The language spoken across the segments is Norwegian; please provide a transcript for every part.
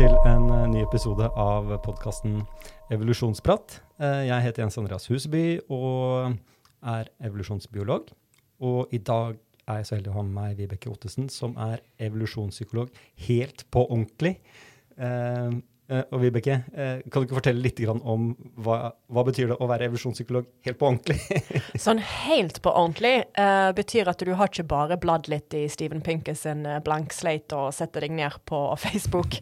til en eh, ny episode av podkasten Evolusjonsprat. Eh, Jeg heter Jens Andreas Huseby og er evolusjonsbiolog. Og i dag er jeg så heldig å ha med meg Vibeke Ottesen, som er evolusjonspsykolog helt på ordentlig. Eh, og Vibeke, eh, kan du ikke fortelle litt grann om hva, hva betyr det å være evolusjonspsykolog helt på ordentlig? Sånn helt på ordentlig uh, betyr at du har ikke bare bladd litt i Steven Pinkes sin blank slate og setter deg ned på Facebook.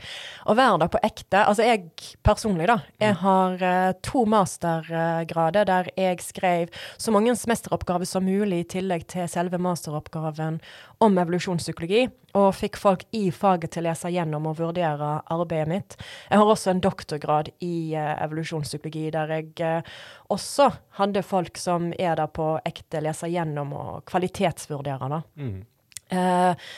Å være der på ekte Altså jeg personlig, da. Jeg har uh, to mastergrader der jeg skrev så mange semesteroppgaver som mulig i tillegg til selve masteroppgaven om evolusjonspsykologi, og fikk folk i faget til å lese gjennom og vurdere arbeidet mitt. Jeg har også en doktorgrad i eh, evolusjonspsykologi, der jeg eh, også hadde folk som er der på ekte, lese gjennom og kvalitetsvurdere. Mm. Eh,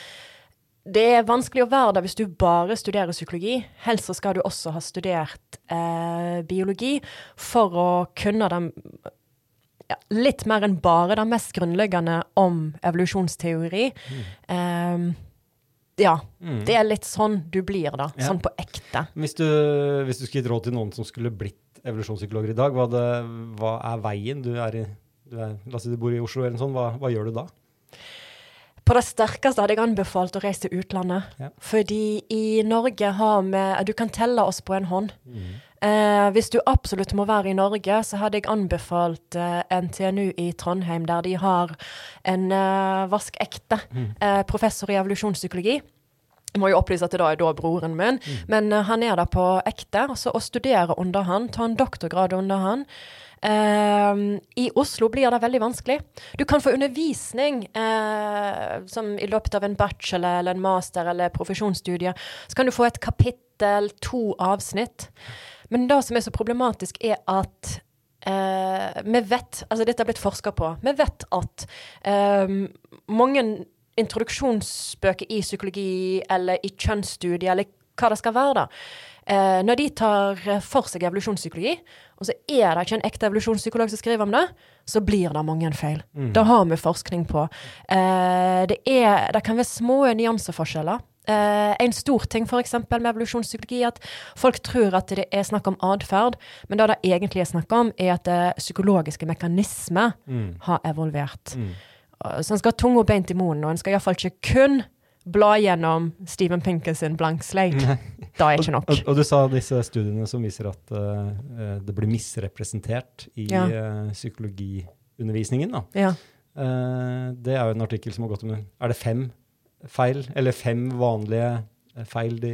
det er vanskelig å være der hvis du bare studerer psykologi. Helst så skal du også ha studert eh, biologi for å kunne den ja, litt mer enn bare det mest grunnleggende om evolusjonsteori. Eh, ja. Mm. Det er litt sånn du blir, da. Ja. Sånn på ekte. Hvis du, hvis du skulle gitt råd til noen som skulle blitt evolusjonspsykologer i dag, hva, det, hva er veien? Du er i, du er, la oss si du bor i Oslo eller noe sånt, hva, hva gjør du da? På det sterkeste hadde jeg anbefalt å reise til utlandet. Ja. Fordi i Norge har vi Du kan telle oss på en hånd. Eh, hvis du absolutt må være i Norge, så hadde jeg anbefalt eh, NTNU i Trondheim, der de har en eh, vaskekte eh, professor i evolusjonspsykologi. Jeg må jo opplyse at det da er da broren min, men eh, han er der på ekte. Altså å studere under han, ta en doktorgrad under han. Uh, I Oslo blir det veldig vanskelig. Du kan få undervisning uh, som i løpet av en bachelor eller en master eller profesjonsstudie. Så kan du få et kapittel, to avsnitt. Men det som er så problematisk, er at eh, vi vet Altså, dette har blitt forska på. Vi vet at eh, mange introduksjonsbøker i psykologi eller i kjønnsstudier eller hva det skal være, da. Eh, når de tar for seg evolusjonspsykologi, og så er det ikke en ekte evolusjonspsykolog som skriver om det, så blir det mange feil. Det har vi forskning på. Eh, det, er, det kan være små nyanseforskjeller. Eh, en stor ting for med evolusjonspsykologi er at folk tror at det er snakk om atferd, men det det egentlig er snakk om, er at eh, psykologiske mekanismer Mm. har evolvert. Mm. Så en skal ha tunga beint i munnen, og en skal iallfall ikke kun bla gjennom Steven Pinker sin blank slate. Det er ikke nok. Og, og du sa disse studiene som viser at eh, det blir misrepresentert i Ja. psykologiundervisningen. Da. Ja. Det er jo en artikkel som har gått om Er det fem feil, eller fem vanlige eh, feil de,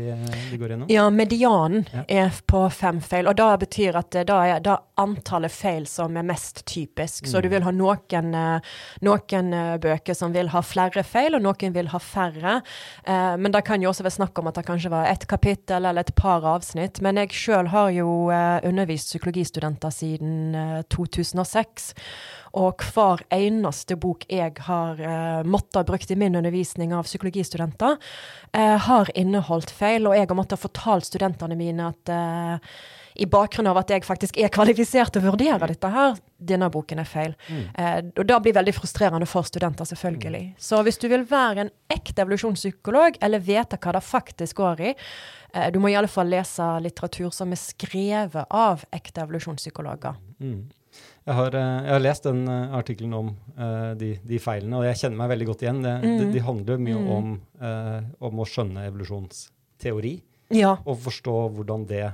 de går gjennom? Ja, medianen Ja. er på fem feil, og det betyr at det er det antallet feil som er mest typisk. Så Mm. du vil ha noen, eh, noen eh, bøker som vil ha flere feil, og noen vil ha færre. Eh, men det kan jo også være snakk om at det kanskje var ett kapittel eller et par avsnitt. Men jeg sjøl har jo eh, undervist psykologistudenter siden eh, 2006. Og hver eneste bok jeg har uh, måttet ha brukt i min undervisning av psykologistudenter, eh, har inneholdt feil. Og jeg har måttet ha fortalt studentene mine at eh, i bakgrunn av at jeg faktisk er kvalifisert til å vurdere dette her, denne boken er feil. Eh, og det blir veldig frustrerende for studenter, selvfølgelig. Så hvis du vil være en ekte evolusjonspsykolog, eller vite hva det faktisk går i, eh, du må i alle fall lese litteratur som er skrevet av ekte evolusjonspsykologer. Mm. Jeg, har, eh, jeg har lest den eh, artikkelen om uh, de, de feilene, og jeg kjenner meg veldig godt igjen. Det, de, Mm. de handler mye Mm. om, uh, om å skjønne evolusjonsteori, Ja. og forstå hvordan det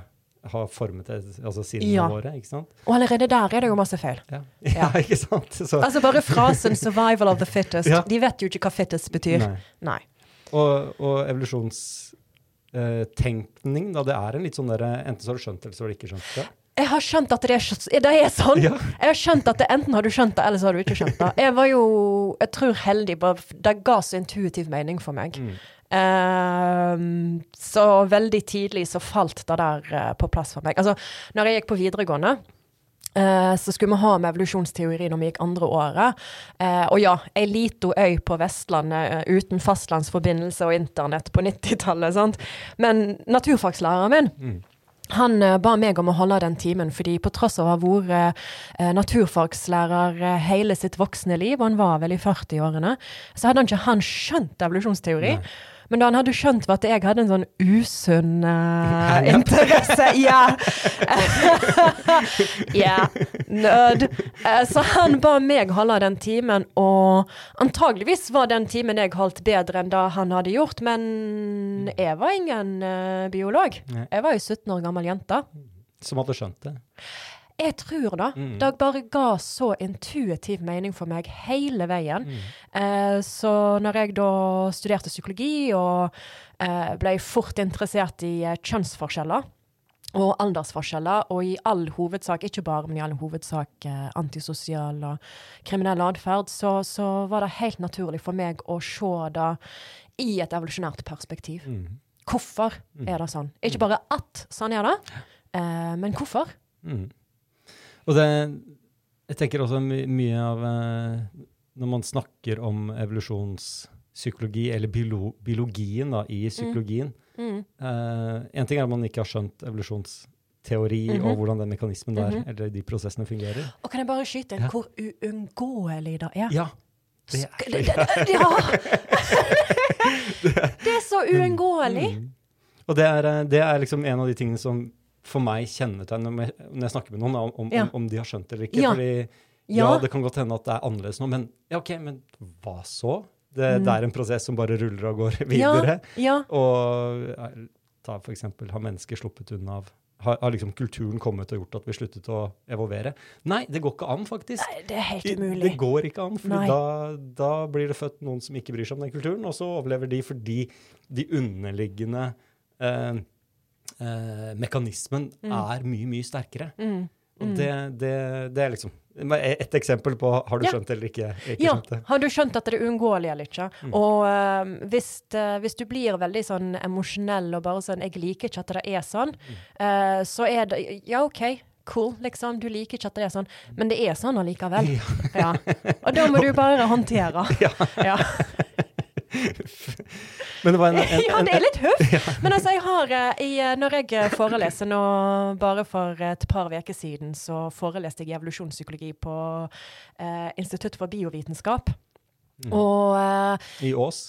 har formet altså sinnene Ja. våre. ikke sant? Og allerede der er det jo masse feil. Ja, Ja. ikke sant? Så, Altså bare frasen 'survival of the fittest'. De vet jo ikke hva fittest betyr. nei. Nei. Og, og evolusjonstenkning, da, det er en litt sånn derre Enten så har du skjønt det, eller så har du ikke skjønt det. Jeg har skjønt at det er, det er sånn. Ja. Jeg har skjønt at det enten har du skjønt det, eller så har du ikke skjønt det. Jeg var jo, jeg tror heldig, bare det ga så intuitiv mening for meg. Mm. Um, så veldig tidlig så falt det der uh, på plass for meg. Altså, når jeg gikk på videregående, eh, så skulle vi ha med evolusjonsteori når vi gikk andre året. Eh, og ja, ei lita øy på Vestlandet uten fastlandsforbindelse og internett på 90-tallet. sant? Men naturfagslæreren min Mm. Han eh, ba meg om å holde den timen, fordi på tross av å ha vært eh, naturfagslærer eh, hele sitt voksne liv, og han var vel i 40-årene, så hadde han ikke han skjønt evolusjonsteori. Nei. Men da han hadde skjønt at jeg hadde en sånn usunn uh, interesse Ja. ja. Nød. Uh, så han ba meg holde den timen, og antageligvis var den timen jeg holdt bedre enn det han hadde gjort, men jeg var ingen uh, biolog. Jeg var jo 17 år gammel jente. Som hadde skjønt det. Jeg tror da, Mm. det bare ga så intuitiv mening for meg hele veien. Mm. Eh, så når jeg da studerte psykologi og eh, ble fort interessert i eh, kjønnsforskjeller og aldersforskjeller, og i all hovedsak, ikke bare, men i all hovedsak eh, antisosial og kriminell atferd, så, så var det helt naturlig for meg å se det i et evolusjonært perspektiv. Mm. Hvorfor er det sånn? Ikke bare at sånn er det, eh, men hvorfor? Mm. Og det Jeg tenker også my mye av eh, Når man snakker om evolusjonspsykologi, eller biolo biologien da, i psykologien Mm. eh, En ting er at man ikke har skjønt evolusjonsteori Mhm. og hvordan den mekanismen der, Mhm. eller de prosessene fungerer. Og kan jeg bare skyte inn Ja. hvor uunngåelig det er? Ja. Det er det, det, det, ja! det er så uunngåelig. Mm. Og det er, eh, det er liksom en av de tingene som for meg kjennetegn når jeg, snakker med noen, om, om, Ja. om de har skjønt det eller ikke. Ja. Fordi ja. Det kan godt hende at det er annerledes nå, men ja, OK, men hva så? Det, Mm. det er en prosess som bare ruller og går videre. Ja. Og ja, ta for eksempel, har mennesker sluppet unna av har, har liksom kulturen kommet og gjort at vi sluttet å evolvere? Nei, det går ikke an, faktisk. Nei, det er helt umulig. Det går ikke an, for da, da blir det født noen som ikke bryr seg om den kulturen, og så overlever de fordi de underliggende eh, eh, mekanismen er mye, mye sterkere. Mm. Og det, det, det er liksom et eksempel på har du skjønt ja. eller ikke. ikke Ja, skjønt det. har du skjønt at det er uunngåelig eller ikke? Mm. Og uh, hvis, uh, hvis du blir veldig sånn emosjonell og bare sånn 'Jeg liker ikke at det er sånn', Mm. uh, så er det Ja, OK, cool, liksom. Du liker ikke at det er sånn, men det er sånn allikevel. Ja. Og da må du bare håndtere. Ja. Men det var en, en, ja, det er litt huff. Men altså, jeg har eh, i, eh, Når jeg eh, foreleser nå, bare for et par uker siden, så foreleste jeg i evolusjonspsykologi på eh, Institutt for biovitenskap. Mm. Og eh, i Ås.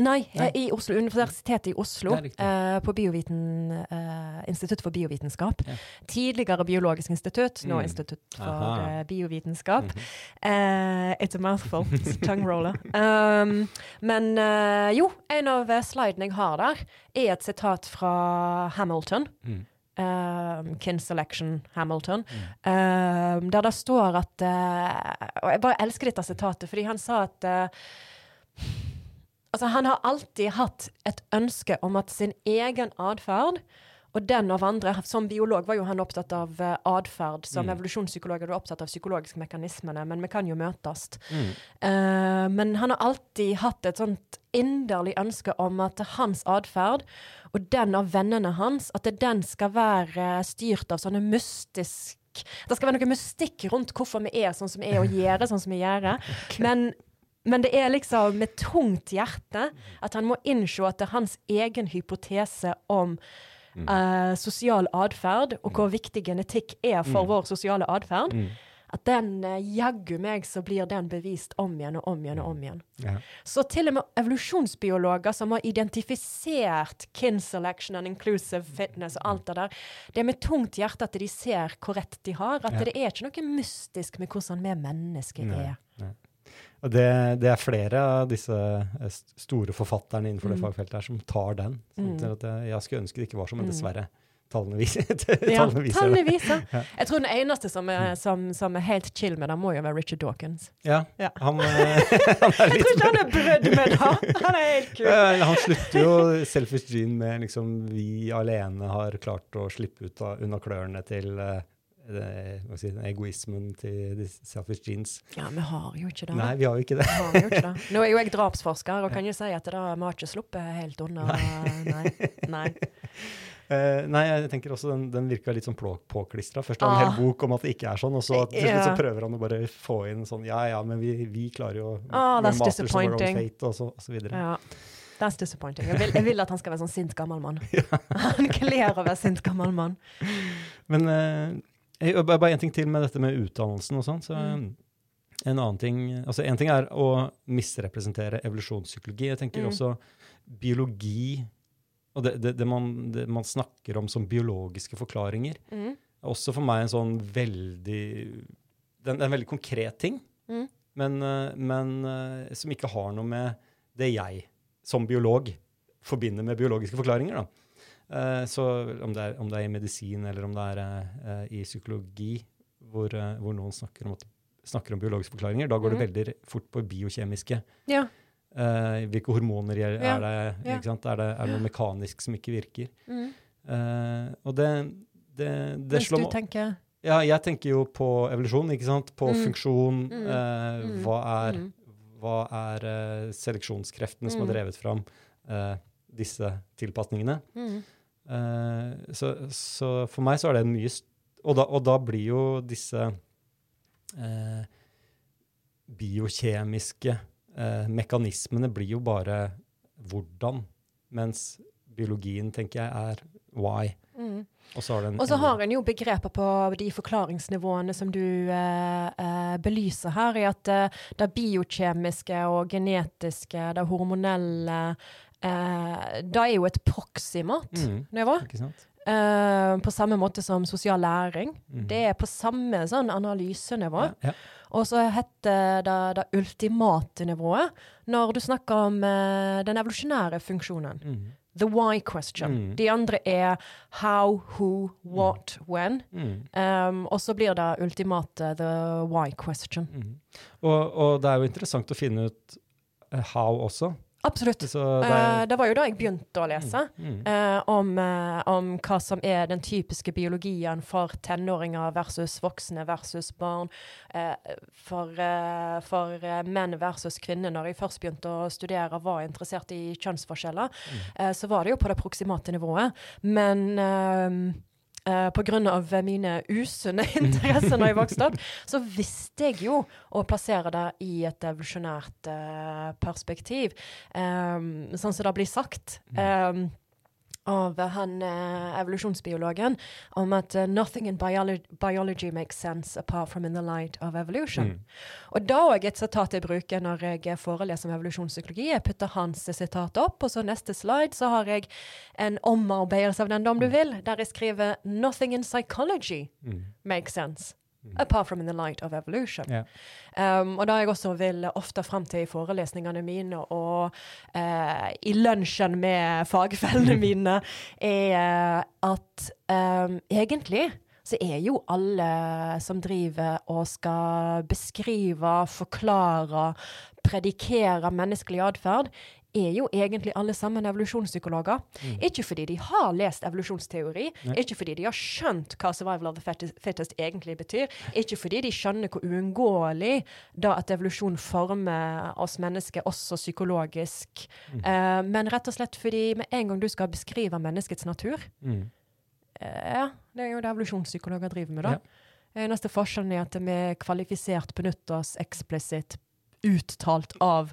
Nei, Nei. eh, i Oslo, Universitetet i Oslo. Eh, på bioviten, eh, Institutt for biovitenskap. Ja. Tidligere Biologisk institutt, nå Mm. Institutt for eh, biovitenskap. Mhm. Eh, it's a mouthful. It's a tongue roller. Um, men eh, jo, en av slidene jeg har der, er et sitat fra Hamilton. Mm. Um, Kin Selection Hamilton. Mm. Um, der det står at Og jeg bare elsker dette sitatet, fordi han sa at Altså, han har alltid hatt et ønske om at sin egen atferd og den av andre Som biolog var jo han opptatt av uh, atferd. Som Mm. evolusjonspsykolog er du opptatt av psykologiske mekanismene, men vi kan jo møtes. Mm. Uh, men han har alltid hatt et sånt inderlig ønske om at hans atferd, og den av vennene hans, at den skal være styrt av sånne mystisk Det skal være noe mystikk rundt hvorfor vi er sånn som vi er, og gjør sånn som vi gjør. Men, men det er liksom med tungt hjerte at han må innse at det er hans egen hypotese om uh, sosial atferd, og hvor viktig genetikk er for vår sosiale atferd, Mm. at den uh, jaggu meg så blir den bevist om igjen og om igjen og om igjen. Ja. Så til og med evolusjonsbiologer som har identifisert kin selection and inclusive fitness og alt det der, det er med tungt hjerte at de ser hvor rett de har. At Ja. det er ikke noe mystisk med hvordan vi mennesker Nei, er. nei. Og det, det er flere av disse eh, store forfatterne innenfor det Mm. fagfeltet her som tar den. Sånn at jeg, jeg skulle ønske det ikke var sånn, men Mm. dessverre. Tallene viser, Ja, tallene viser det. Ja. Jeg tror den eneste som er, som, som er helt chill med det, må jo være Richard Dawkins. Ja, Ja. han, eh, han Jeg tror ikke han er brødd med det. Han er helt kul. Han slutter jo Selfish Gene med liksom Vi alene har klart å slippe ut av, unna klørne til eh, det, si, den egoismen til de Selfish Genes. Ja, vi har jo ikke det. Nei, vi har jo ikke det. Jo ikke det. Nå er jo jeg drapsforsker og kan jo si at det vi har ikke sluppet helt unna. Nei. Nei. Uh, nei, jeg tenker også den, den virka litt sånn påklistra. Først han en Ah. hel bok om at det ikke er sånn, og så, til slutt så prøver han å bare få inn sånn Ja ja, men vi, vi klarer jo å Ah, that's disappointing. fate, og så, og så videre. Ja. That's disappointing. Jeg vil, jeg vil at han skal være sånn sint gammel mann. Han kler å være sint gammel mann. Men eh, jeg- bare én en ting til med dette med utdannelsen og sånn. Så, Mm. En annen ting altså En ting er å misrepresentere evolusjonspsykologi. Jeg tenker Mm. også biologi og det, det, det, man, det man snakker om som biologiske forklaringer, Mm. er også for meg en sånn veldig Det er en veldig konkret ting, Mm. men, eh, men eh, som ikke har noe med det jeg som biolog forbinder med biologiske forklaringer. da. Eh, Så om det, er, om det er i medisin eller om det er eh, i psykologi, hvor, eh, hvor noen snakker om, snakker om biologiske forklaringer, da går det veldig fort på biokjemiske. Ja. Uh, hvilke hormoner er, Ja, er det? ja. Er, det er det noe mekanisk som ikke virker? Mm. Uh, og det, det, det slår Hvis du tenker Ja, jeg tenker jo på evolusjon, ikke sant? På Mm. funksjon. Mm. Mm. Hva er, Mm. hva er seleksjonskreftene som har Mm. drevet fram disse tilpasningene? Eh, så, så for meg så er det en mye og da, og da blir jo disse eh, biokjemiske eh, mekanismene blir jo bare hvordan, mens biologien, tenker jeg, er why. Mm. Og så har den Og så har en jo begreper på de forklaringsnivåene som du eh, eh, belyser her, i at eh, det biokjemiske og genetiske, det hormonelle eh, Det er jo et proximat mm, eh, på samme måte som sosial læring. Mm. Det er på samme sånn analysenivå. Ja, ja. Og så heter det det ultimate nivået når du snakker om eh, den evolusjonære funksjonen. Mm. The why question. Mm. De andre er how, who, what, when. Mm. Um, og så blir det ultimate the why question. Mm. Og, og det er jo interessant å finne ut eh, how også. Absolutt. Det Eh, er, det var jo da jeg begynte å lese. mm. eh, om, eh, om hva som er den typiske biologien for tenåringer versus voksne versus barn. eh, for eh, for eh, menn versus kvinner. Når jeg først begynte å studere og var interessert i kjønnsforskjeller, eh, så var det jo på det proksimate nivået. Men eh, Pga. på grunn av mine usunne interesser når jeg vokste opp, så visste jeg jo å plassere det i et evolusjonært uh, perspektiv. Um, sånn som det blir sagt. Um, av han uh, evolusjonsbiologen om at uh, 'nothing in biolo biology makes sense apart from in the light of evolution'. Mm. Og da òg et sitat jeg bruker når jeg foreleser om evolusjonspsykologi. Jeg putter hans sitat opp, og så neste slide så har jeg en omarbeidelse av den, om du vil, der jeg skriver 'nothing in psychology Mm. makes sense'. Apart from in the light of evolution. Yeah. Um, og da jeg også vil ofte frem til i forelesningene mine og uh, i lunsjen med fagfellene mine, er eh, at um, egentlig så er jo alle som driver og skal beskrive, forklare, predikere menneskelig atferd, er jo egentlig alle sammen evolusjonspsykologer. Ikke fordi de har lest evolusjonsteori, ikke fordi de har skjønt hva survival of the fittest, fittest egentlig betyr, ikke fordi de skjønner hvor uunngåelig da at evolusjon former oss mennesker også psykologisk, eh, men rett og slett fordi med en gang du skal beskrive menneskets natur, Mm. uh, ja, det er jo det evolusjonspsykologer driver med da. Ja. Eneste forskjellen er at vi kvalifisert benytter oss eksplisitt uttalt av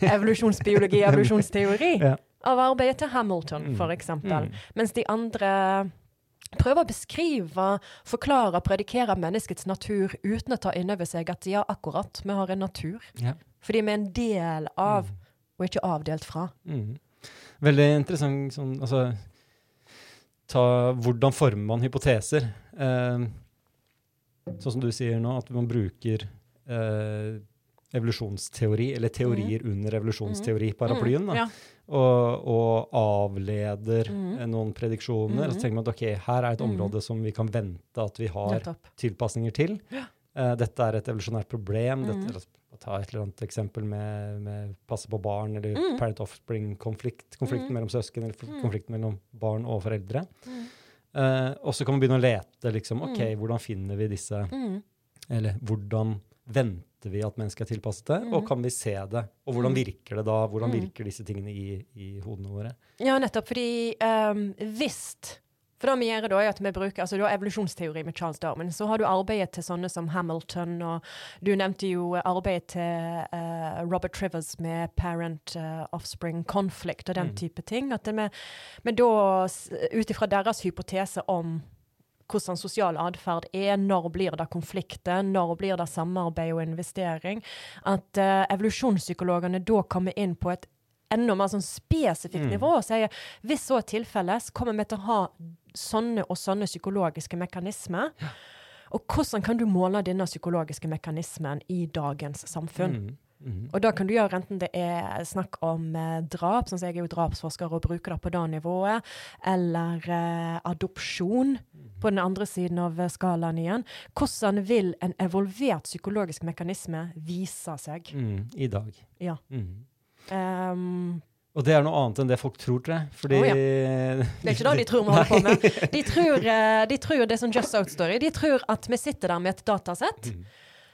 evolusjonsbiologi, evolusjonsteori, Ja. av arbeidet til Hamilton, f.eks. for eksempel. Mm. Mens de andre prøver å beskrive, forklare, predikere menneskets natur uten å ta inn over seg at ja, akkurat, vi har en natur. Ja. Fordi vi er en del av, og ikke avdelt fra. Mm. Veldig interessant sånn Altså ta, Hvordan former man hypoteser? Eh, sånn som du sier nå, at man bruker eh, evolusjonsteori, eller teorier under evolusjonsteori-paraplyen, Mm, ja. og, og avleder eh, noen prediksjoner. Og så tenker man at ok, her er et Mhm. område som vi kan vente at vi har Nettopp. tilpasninger til. Eh, dette er et evolusjonært problem. Dette, ta et eller annet eksempel med, med passe på barn, eller Mhm. parent-offspring-konflikt. Konflikten mellom søsken, eller konflikten mellom barn og foreldre. Eh, og så kan man begynne å lete. liksom, ok. Hvordan finner vi disse Mm. Eller hvordan venter vi at mennesket er tilpasset det? Og Mhm. kan vi se det? Og hvordan Mhm. virker det da? Hvordan Mhm. virker disse tingene i, i hodene våre? Ja, nettopp. Fordi um, For det vi gjør da, er at vi bruker altså Du har evolusjonsteori med Charles Darwin. Så har du arbeidet til sånne som Hamilton, og du nevnte jo arbeidet til uh, Robert Trivers med parent-offspring conflict og den Mm. type ting. At vi, da, ut ifra deres hypotese om hvordan sosial atferd er, når blir det konflikter, når blir det samarbeid og investering. At uh, evolusjonspsykologene da kommer inn på et enda mer sånn spesifikt Mm. nivå og sier hvis så er tilfellet, så kommer vi til å ha sånne og sånne psykologiske mekanismer. Og hvordan kan du måle denne psykologiske mekanismen i dagens samfunn? Mm. Mm. Og da kan du gjøre enten det er snakk om eh, drap, sånn som jeg er jo drapsforsker og bruker det på det nivået, eller eh, adopsjon på den andre siden av skalaen igjen. Hvordan vil en evolvert psykologisk mekanisme vise seg? Mm. I dag. Ja. Mm. Ehm, Og det er noe annet enn det folk tror, tror jeg. Fordi Å, det er ikke det de tror vi holder på med. De tror, eh, de tror det er sånn Just Out Story. De tror at vi sitter der med et datasett. Mm.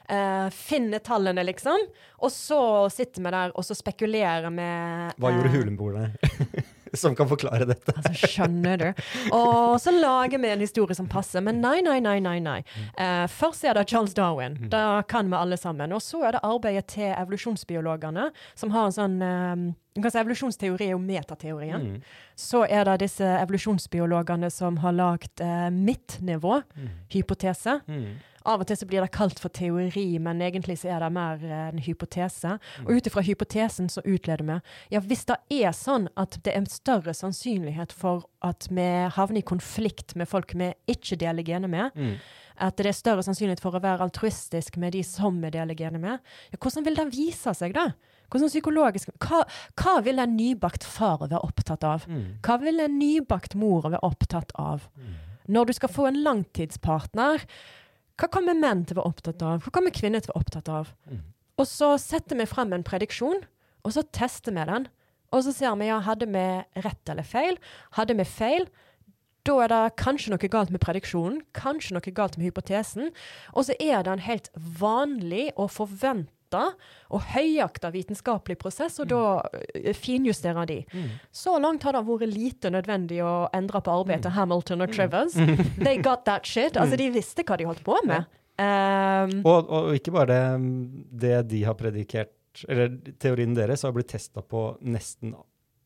Eh, finne tallene, liksom. Og så sitter vi der og så spekulerer med Hva gjorde eh, hulenboerne som kan forklare dette? Altså, skjønner du? Og så lager vi en historie som passer, men nei, nei, nei, nei. nei. Uh, først er det Charles Darwin. Det kan vi alle sammen. Og så er det arbeidet til evolusjonsbiologene, som har en sånn um, du kan si Evolusjonsteori er jo metateorien. Mm. Så er det disse evolusjonsbiologene som har lagd eh, midtnivå-hypotese. Mm. Av og til så blir det kalt for teori, men egentlig så er det mer eh, en hypotese. Og ut ifra hypotesen så utleder vi ja, hvis det er sånn at det er en større sannsynlighet for at vi havner i konflikt med folk vi ikke deler gener med, Mm. at det er større sannsynlighet for å være altruistisk med de som vi deler gener med, ja, hvordan vil det vise seg, da? Hvordan psykologisk Hva, hva vil en nybakt far være opptatt av? Mm. Hva vil en nybakt mor være opptatt av? Når du skal få en langtidspartner, hva kommer menn til å være opptatt av? Hva kommer kvinner til å være opptatt av? Mm. Og så setter vi frem en prediksjon, og så tester vi den. Og så ser vi ja, hadde vi rett eller feil. Hadde vi feil, da er det kanskje noe galt med prediksjonen, kanskje noe galt med hypotesen. Og så er det en helt vanlig og forventa og høyakta vitenskapelig prosess, og da eh, finjusterer de. Mm. Så langt har det vært lite nødvendig å endre på arbeidet til Hamilton og Trivers. They got that shit. Altså, de visste hva de holdt på med. Um, Og, og ikke bare det, det de har predikert, eller teorien deres har blitt testa på nesten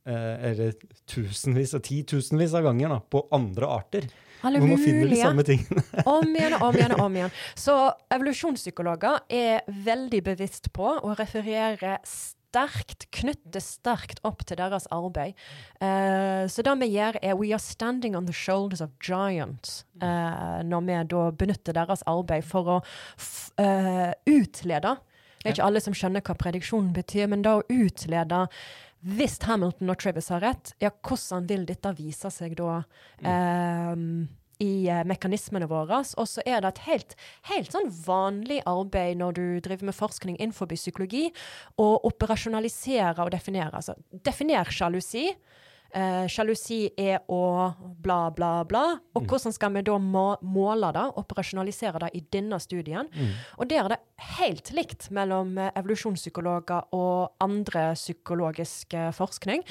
eh, eller tusenvis og titusenvis av ganger da, på andre arter. Alle Hvor man finner de samme tingene. Om igjen og om igjen og om igjen. Så evolusjonspsykologer er veldig bevisst på å referere sterkt, knytte sterkt opp til deres arbeid. Uh, så det vi gjør, er we are standing on the shoulders of giants. uh, når vi da benytter deres arbeid for å eh, utlede. Det er ikke alle som skjønner hva prediksjonen betyr, men da å utlede hvis Hamilton og Travis har rett, ja, hvordan vil dette vise seg da ehm, i eh, mekanismene våre? Og så er det et helt, helt sånn vanlig arbeid når du driver med forskning innenfor psykologi, å operasjonalisere og definere. Altså, definer sjalusi. Eh, Sjalusi er å bla, bla, bla. Og hvordan skal vi da må måle det, operasjonalisere det i denne studien? Og der er det helt likt mellom eh, evolusjonspsykologer og andre psykologisk forskning. forskning.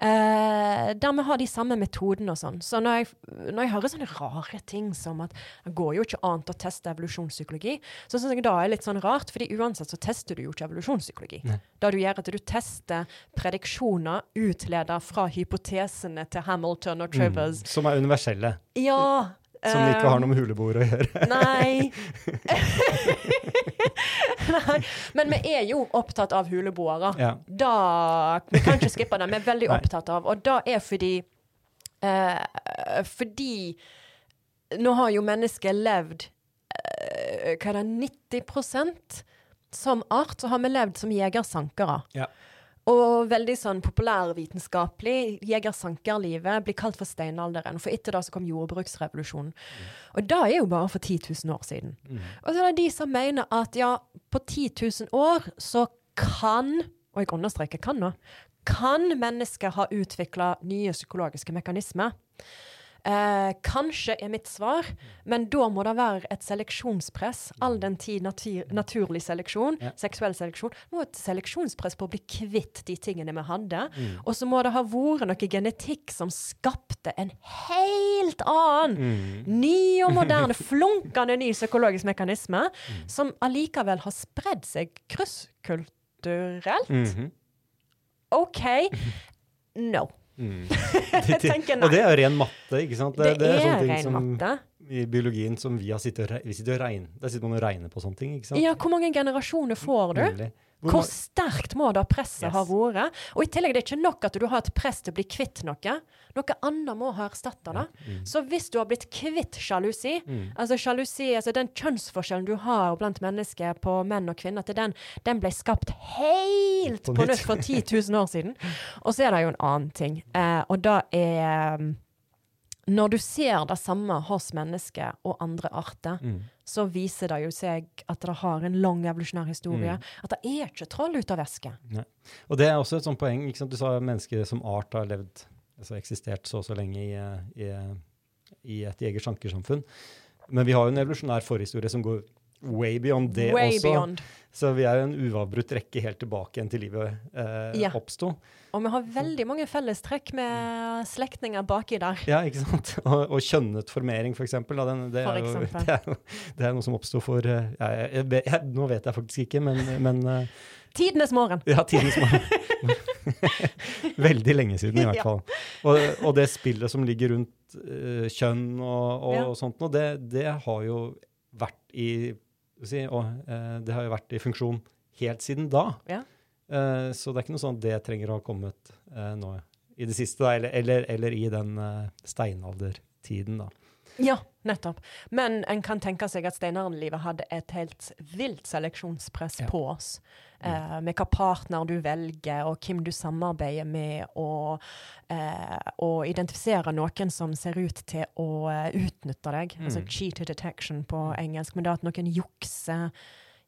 Eh, der vi har de samme metodene og sånn. Så når jeg, når jeg hører sånne rare ting som at det går jo ikke annet å teste evolusjonspsykologi, så syns jeg det er litt sånn rart, fordi uansett så tester du jo ikke evolusjonspsykologi. Det du gjør, at du tester prediksjoner utleda fra hypotesene til Hamilton og Trivers. Som er universelle. Ja. Som ikke har eh, noe med huleboer å gjøre. Nei. Nei. Men vi er jo opptatt av huleboere. Ja. Da, vi kan ikke skippe det. Vi er veldig Nei. opptatt av, og det er fordi uh, Fordi nå har jo mennesket levd uh, Hva er det 90% Som art så har vi levd som jegersankere. Ja. Og veldig sånn populærvitenskapelig. Jeger-sankerlivet blir kalt for steinalderen. For etter det så kom jordbruksrevolusjonen. Og det er jo bare for 10 000 år siden. Og så er det de som mener at ja, på 10 000 år så kan, og jeg understreker kan nå, kan mennesker ha utvikla nye psykologiske mekanismer. Eh, kanskje er mitt svar, men da må det være et seleksjonspress. All den tid natur, naturlig seleksjon, Ja. seksuell seleksjon, må et seleksjonspress på å bli kvitt de tingene vi hadde. Mm. Og så må det ha vært noe genetikk som skapte en helt annen, Mm. ny og moderne, flunkende ny psykologisk mekanisme, Mm. som allikevel har spredd seg krysskulturelt. -hmm. OK. No. Mm. Tenker nei. Og det er jo ren matte, ikke sant? Det, er, sånne ting ren som- matte. i biologien som vi har sittet og, re- vi sitter og regner, Der sitter man og regner på sånne ting. ikke sant? Ja, hvor mange generasjoner får du? Nemlig. Hvor sterkt må da presset Yes. ha vært? Og i tillegg det er ikke nok at du har et press til å bli kvitt noe. Noe annet må ha erstatta det. Mm. Så hvis du har blitt kvitt sjalusi, Mm. altså sjalusi, altså den kjønnsforskjellen du har blant mennesker på menn og kvinner, at den, den ble skapt helt På på nytt. nytt for 10 000 år siden. Og så er det jo en annen ting, eh, og da er um, Når du ser det samme hos mennesker og andre arter, Mm. så viser det jo seg at det har en lang evolusjonær historie. Mm. At det er ikke troll ut av væske. Og det er også et sånt poeng. Du sa mennesker som art har levd, altså eksistert så og så lenge i, eh, i, eh, i et jeger-sankersamfunn. Men vi har jo en evolusjonær forhistorie som går way beyond det Way også. beyond. Så vi er en uavbrutt rekke helt tilbake igjen til livet eh, Ja. oppsto. Og vi har veldig mange fellestrekk med slektninger baki der. Ja, ikke sant? Og, og kjønnet formering, for eksempel. Den, det, For er jo, eksempel. det, er det er noe som oppsto for ja, jeg, jeg, jeg, Nå vet jeg faktisk ikke, men, men eh, Tidenes morgen. Ja, tidens morgen. Veldig lenge siden, i hvert fall. Og, og det spillet som ligger rundt uh, kjønn og, og Ja. sånt noe, det, det har jo vært i si, og, eh, Det har jo vært i funksjon helt siden da. Ja. Eh, så det er ikke noe sånn at det trenger å ha kommet eh, nå i det siste, da, eller, eller, eller i den eh, steinaldertiden, da. Ja, nettopp. Men en kan tenke seg at steinalderlivet hadde et helt vilt seleksjonspress Ja. på oss. Eh, med hva partner du velger, og hvem du samarbeider med, og, eh, og identifisere noen som ser ut til å eh, utnytte deg. Altså Mm. cheater detection på engelsk. Men det at noen jukser,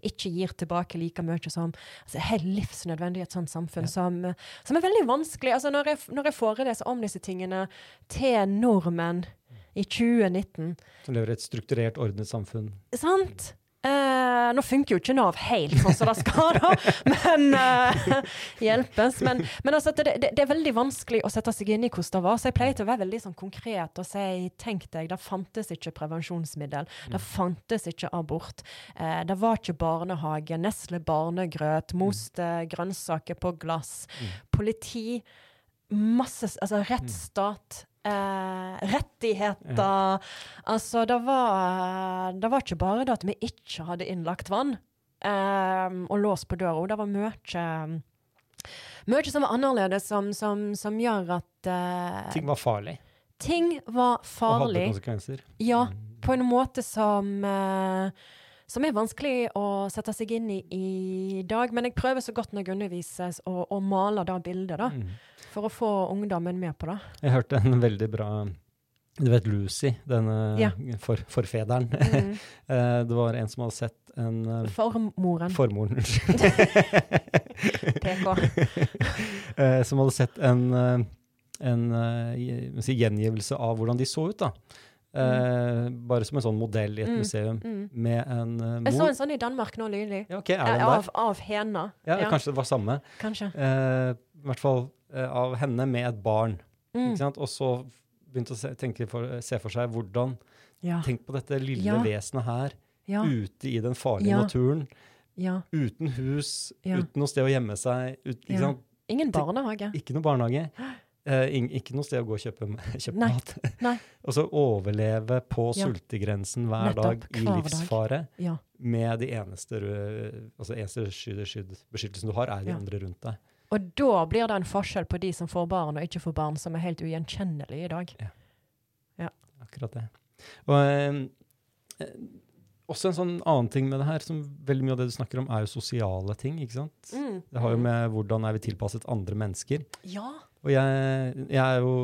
ikke gir tilbake like mye som altså, helt livsnødvendig i et sånt samfunn Ja. som, som er veldig vanskelig. Altså, når, jeg, når jeg foreleser om disse tingene til nordmenn i 2019 Som lever i et strukturert, ordnet samfunn. Sant? Eh, nå funker jo ikke Nav helt sånn som det skal, da, men eh, hjelpes. Men, men altså, det, det, det er veldig vanskelig å sette seg inn i hvordan det var. Så jeg pleier til å være veldig sånn konkret og si tenk deg, det fantes ikke prevensjonsmiddel. Det fantes ikke abort. Eh, det var ikke barnehage. Nesle barnegrøt. Moste grønnsaker på glass. Mm. Politi. Masse Altså rettsstat. Eh, rettigheter. Altså, det var, det var ikke bare det at vi ikke hadde innlagt vann eh, og lås på døra. Det var mye mye som var annerledes, som, som, som gjør at eh, Ting var farlig ting var og hadde konsekvenser. Ja, Mm. på en måte som eh, som er vanskelig å sette seg inn i i dag. Men jeg prøver så godt når jeg underviser å, å male det bildet, da. Mm. For å få ungdommen med på det. Jeg hørte en veldig bra Du vet Lucy, denne Ja. for, forfederen. Mm. Eh, det var en som hadde sett en eh, Formoren. Formoren, PK. eh, som hadde sett en, en, en gjengivelse av hvordan de så ut. da. Eh, Bare som en sånn modell i et Mm. museum. Mm. Med en mor Jeg så en sånn i Danmark nå nylig. Ja, okay, er den Eh, der? Av, av hena. Ja, Kanskje det var samme. kanskje. Eh, I hvert fall eh, av henne med et barn. Mm. Ikke sant? Og så begynte å se, tenke for, se for seg hvordan Ja. Tenk på dette lille Ja. vesenet her Ja. ute i den farlige Ja. naturen. ja. Uten hus, Ja. uten noe sted å gjemme seg. Ut, Ja. Ingen barnehage. ikke noe barnehage. Eh, ikke noe sted å gå og kjøpe, kjøpe Nei. mat. Nei. og så overleve på Ja. sultegrensen hver Nettopp, dag i hver dag. livsfare. Ja. Med de eneste, altså eneste skydd, skydd, beskyttelsen du har, er de Ja. andre rundt deg. Og da blir det en forskjell på de som får barn og ikke får barn, som er helt ugjenkjennelig i dag. Akkurat det. Og eh, også en sånn annen ting med det her, som veldig mye av det du snakker om, er jo sosiale ting. ikke sant? Mm. Det har jo med hvordan er vi tilpasset andre mennesker. Ja. Og jeg, jeg er jo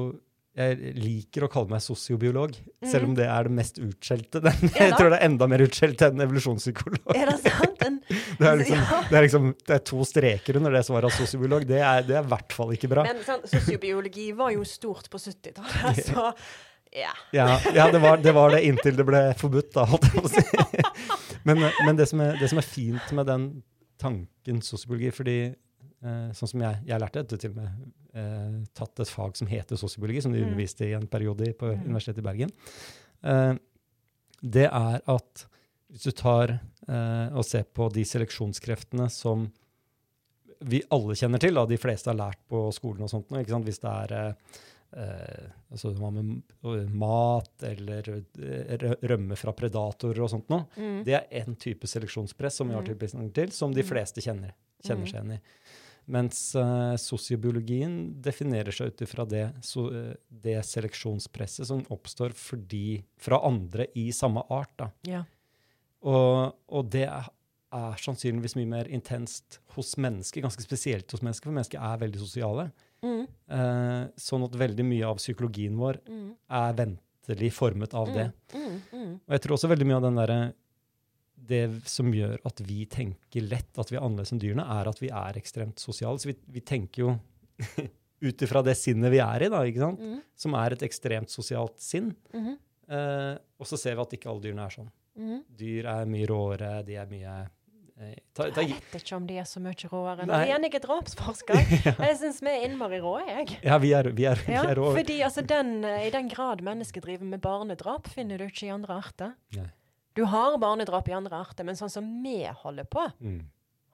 jeg liker å kalle meg sosiobiolog, selv om det er det mest utskjelte. Jeg tror det er enda mer utskjelt enn evolusjonspsykolog. Er det sant? En, Det er liksom, Ja. det er liksom det er to streker under det svaret av sosiobiolog. Det er, i hvert fall ikke bra. men sånn, sosiobiologi var jo stort på 70-tallet, så ja. Ja, ja det, var, det var det inntil det ble forbudt, da, holdt jeg på å si. Men, men det, som er, det som er fint med den tanken sosiologi, fordi eh, sånn som jeg, jeg lærte det, til og med eh, tatt et fag som heter sosiologi, som de Mm. underviste i en periode på Mm. Universitetet i Bergen, eh, det er at hvis du tar eh, og ser på de seleksjonskreftene som vi alle kjenner til, da, de fleste har lært på skolen og sånt, nå, hvis det er eh, altså hva med mat eller eh, rømme fra predatorer og sånt noe. Mm. Det er én type seleksjonspress som vi har Mm. tilpasning til, som de Mm. fleste kjenner, kjenner Mm. seg igjen i. Mens eh, sosiobiologien definerer seg ut ifra det, so, eh, det seleksjonspresset som oppstår fordi, fra andre i samme art. Da. Ja. Og, og det er, er sannsynligvis mye mer intenst hos mennesker, ganske spesielt hos mennesker, for mennesker er veldig sosiale. Mm. Eh, sånn at veldig mye av psykologien vår Mm. er ventelig formet av det. Mm. Mm. Og jeg tror også veldig mye av den derre Det som gjør at vi tenker lett at vi er annerledes enn dyrene, er at vi er ekstremt sosiale. Så vi, vi tenker jo ut ifra det sinnet vi er i, da, ikke sant? Mm. som er et ekstremt sosialt sinn. Mhm. Eh, og så ser vi at ikke alle dyrene er sånn. Mhm. Dyr er mye råere, de er mye ta, ta, Jeg vet ikke om de er så mye råere. Nei. Igjen, jeg er drapsforsker. Jeg syns vi er innmari rå, jeg. Ja, vi er, vi er, vi er rå. fordi altså, den, eh, I den grad mennesker driver med barnedrap, finner du ikke i andre arter. Nei. Du har barnedrap i andre arter, men sånn som vi holder på, Mm.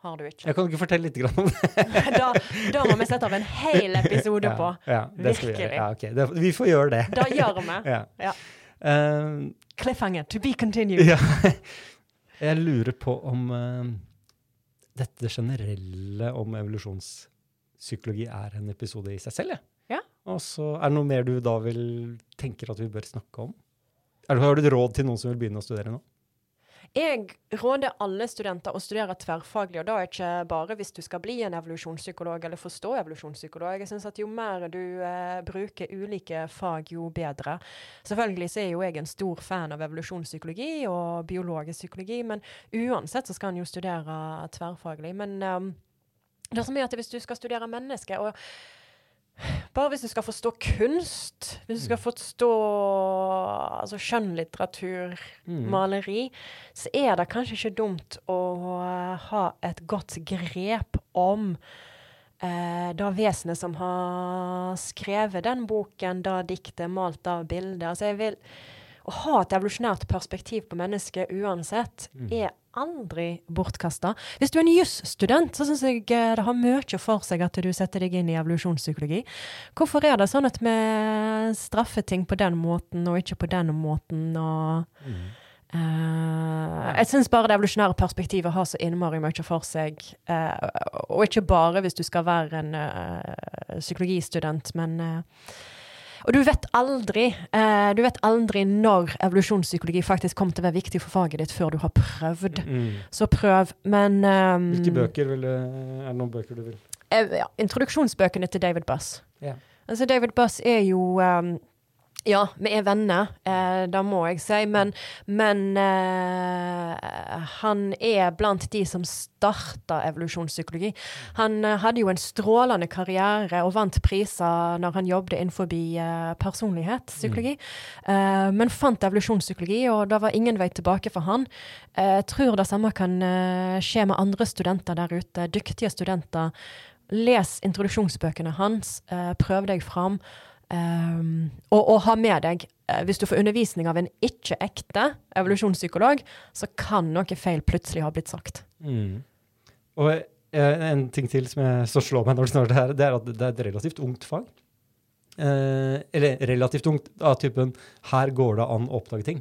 har du ikke. Jeg kan ikke fortelle litt om det. da, da må vi sette av en hel episode på. Ja, ja, det skal vi. Virkelig. Ja, okay. det, vi får gjøre det. Da gjør vi. Ja. Ja. Eh, Cliffhanger, to be continued. Jeg lurer på om uh, dette generelle om evolusjonspsykologi er en episode i seg selv. Ja. Og så er det noe mer du da vil tenker at vi bør snakke om? Er har du et råd til noen som vil begynne å studere nå? Jeg råder alle studenter å studere tverrfaglig, og da er ikke bare hvis du skal bli en evolusjonspsykolog eller forstå evolusjonspsykolog. Jeg synes at Jo mer du eh, bruker ulike fag, jo bedre. Selvfølgelig så er jo jeg en stor fan av evolusjonspsykologi og biologisk psykologi, men uansett så skal en jo studere tverrfaglig. Men um, det som er at hvis du skal studere mennesket og bare hvis du skal forstå kunst, hvis du skal forstå altså skjønnlitteratur, maleri, så er det kanskje ikke dumt å eh, ha et godt grep om eh, det vesenet som har skrevet den boken, det diktet, malt det bildet. Altså jeg vil Å ha et evolusjonært perspektiv på mennesket uansett er aldri bortkasta. Hvis du er en jusstudent, så syns jeg eh, det har mye for seg at du setter deg inn i evolusjonspsykologi. Hvorfor er det sånn at vi straffer ting på den måten og ikke på den måten? og... Mm. Uh, jeg syns bare det evolusjonære perspektivet har så innmari mye for seg. Uh, og ikke bare hvis du skal være en uh, psykologistudent, men Og du vet aldri eh, Du vet aldri når evolusjonspsykologi faktisk kommer til å være viktig for faget ditt før du har prøvd. Mm. Så prøv, men um, Hvilke bøker vil du, Er det noen bøker du vil eh, ja, Introduksjonsbøkene til David Buss. Yeah. Altså, David Buss er jo ehm, Ja, vi er venner, eh, det må jeg si, men, men eh, han er blant de som starta evolusjonspsykologi. Han eh, hadde jo en strålende karriere og vant priser når han jobbet innenfor eh, personlighetspsykologi, eh, men fant evolusjonspsykologi, og det var ingen vei tilbake for han. Eh, jeg tror det samme kan eh, skje med andre studenter der ute, dyktige studenter. Les introduksjonsbøkene hans, prøv deg fram. Um, og, og ha med deg, eh, hvis du får undervisning av en ikke-ekte evolusjonspsykolog, så kan noe feil plutselig ha blitt sagt. Mm. Og eh, en ting til som jeg så slår meg når du snakker det her, det er at det er et relativt ungt fag. Eh, eller relativt ungt av typen her går det an å oppdage ting.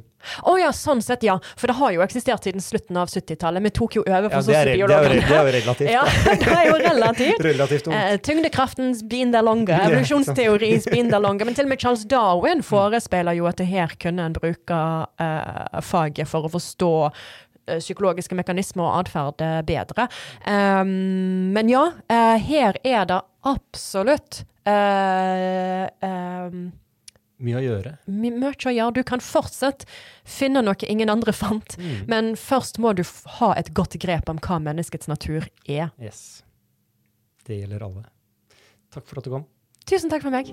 Å ja, sånn sett, ja. For det har jo eksistert siden slutten av 70-tallet. Vi tok jo over for er, det, det er jo relativt. Ja, det er jo relativt. Relativt. Eh, tyngdekraftens binderlonge, Ja, evolusjonsteoris longer. Men til og med Charles Darwin forespeiler jo at det her kunne en bruke eh, faget for å forstå eh, psykologiske mekanismer og atferd eh, bedre. Um, men ja, eh, her er det absolutt um, Mye å gjøre. mye å gjøre. Du kan fortsatt finne noe ingen andre fant, Mm. men først må du ha et godt grep om hva menneskets natur er. Yes. Det gjelder alle. Takk for at du kom. Tusen takk for meg.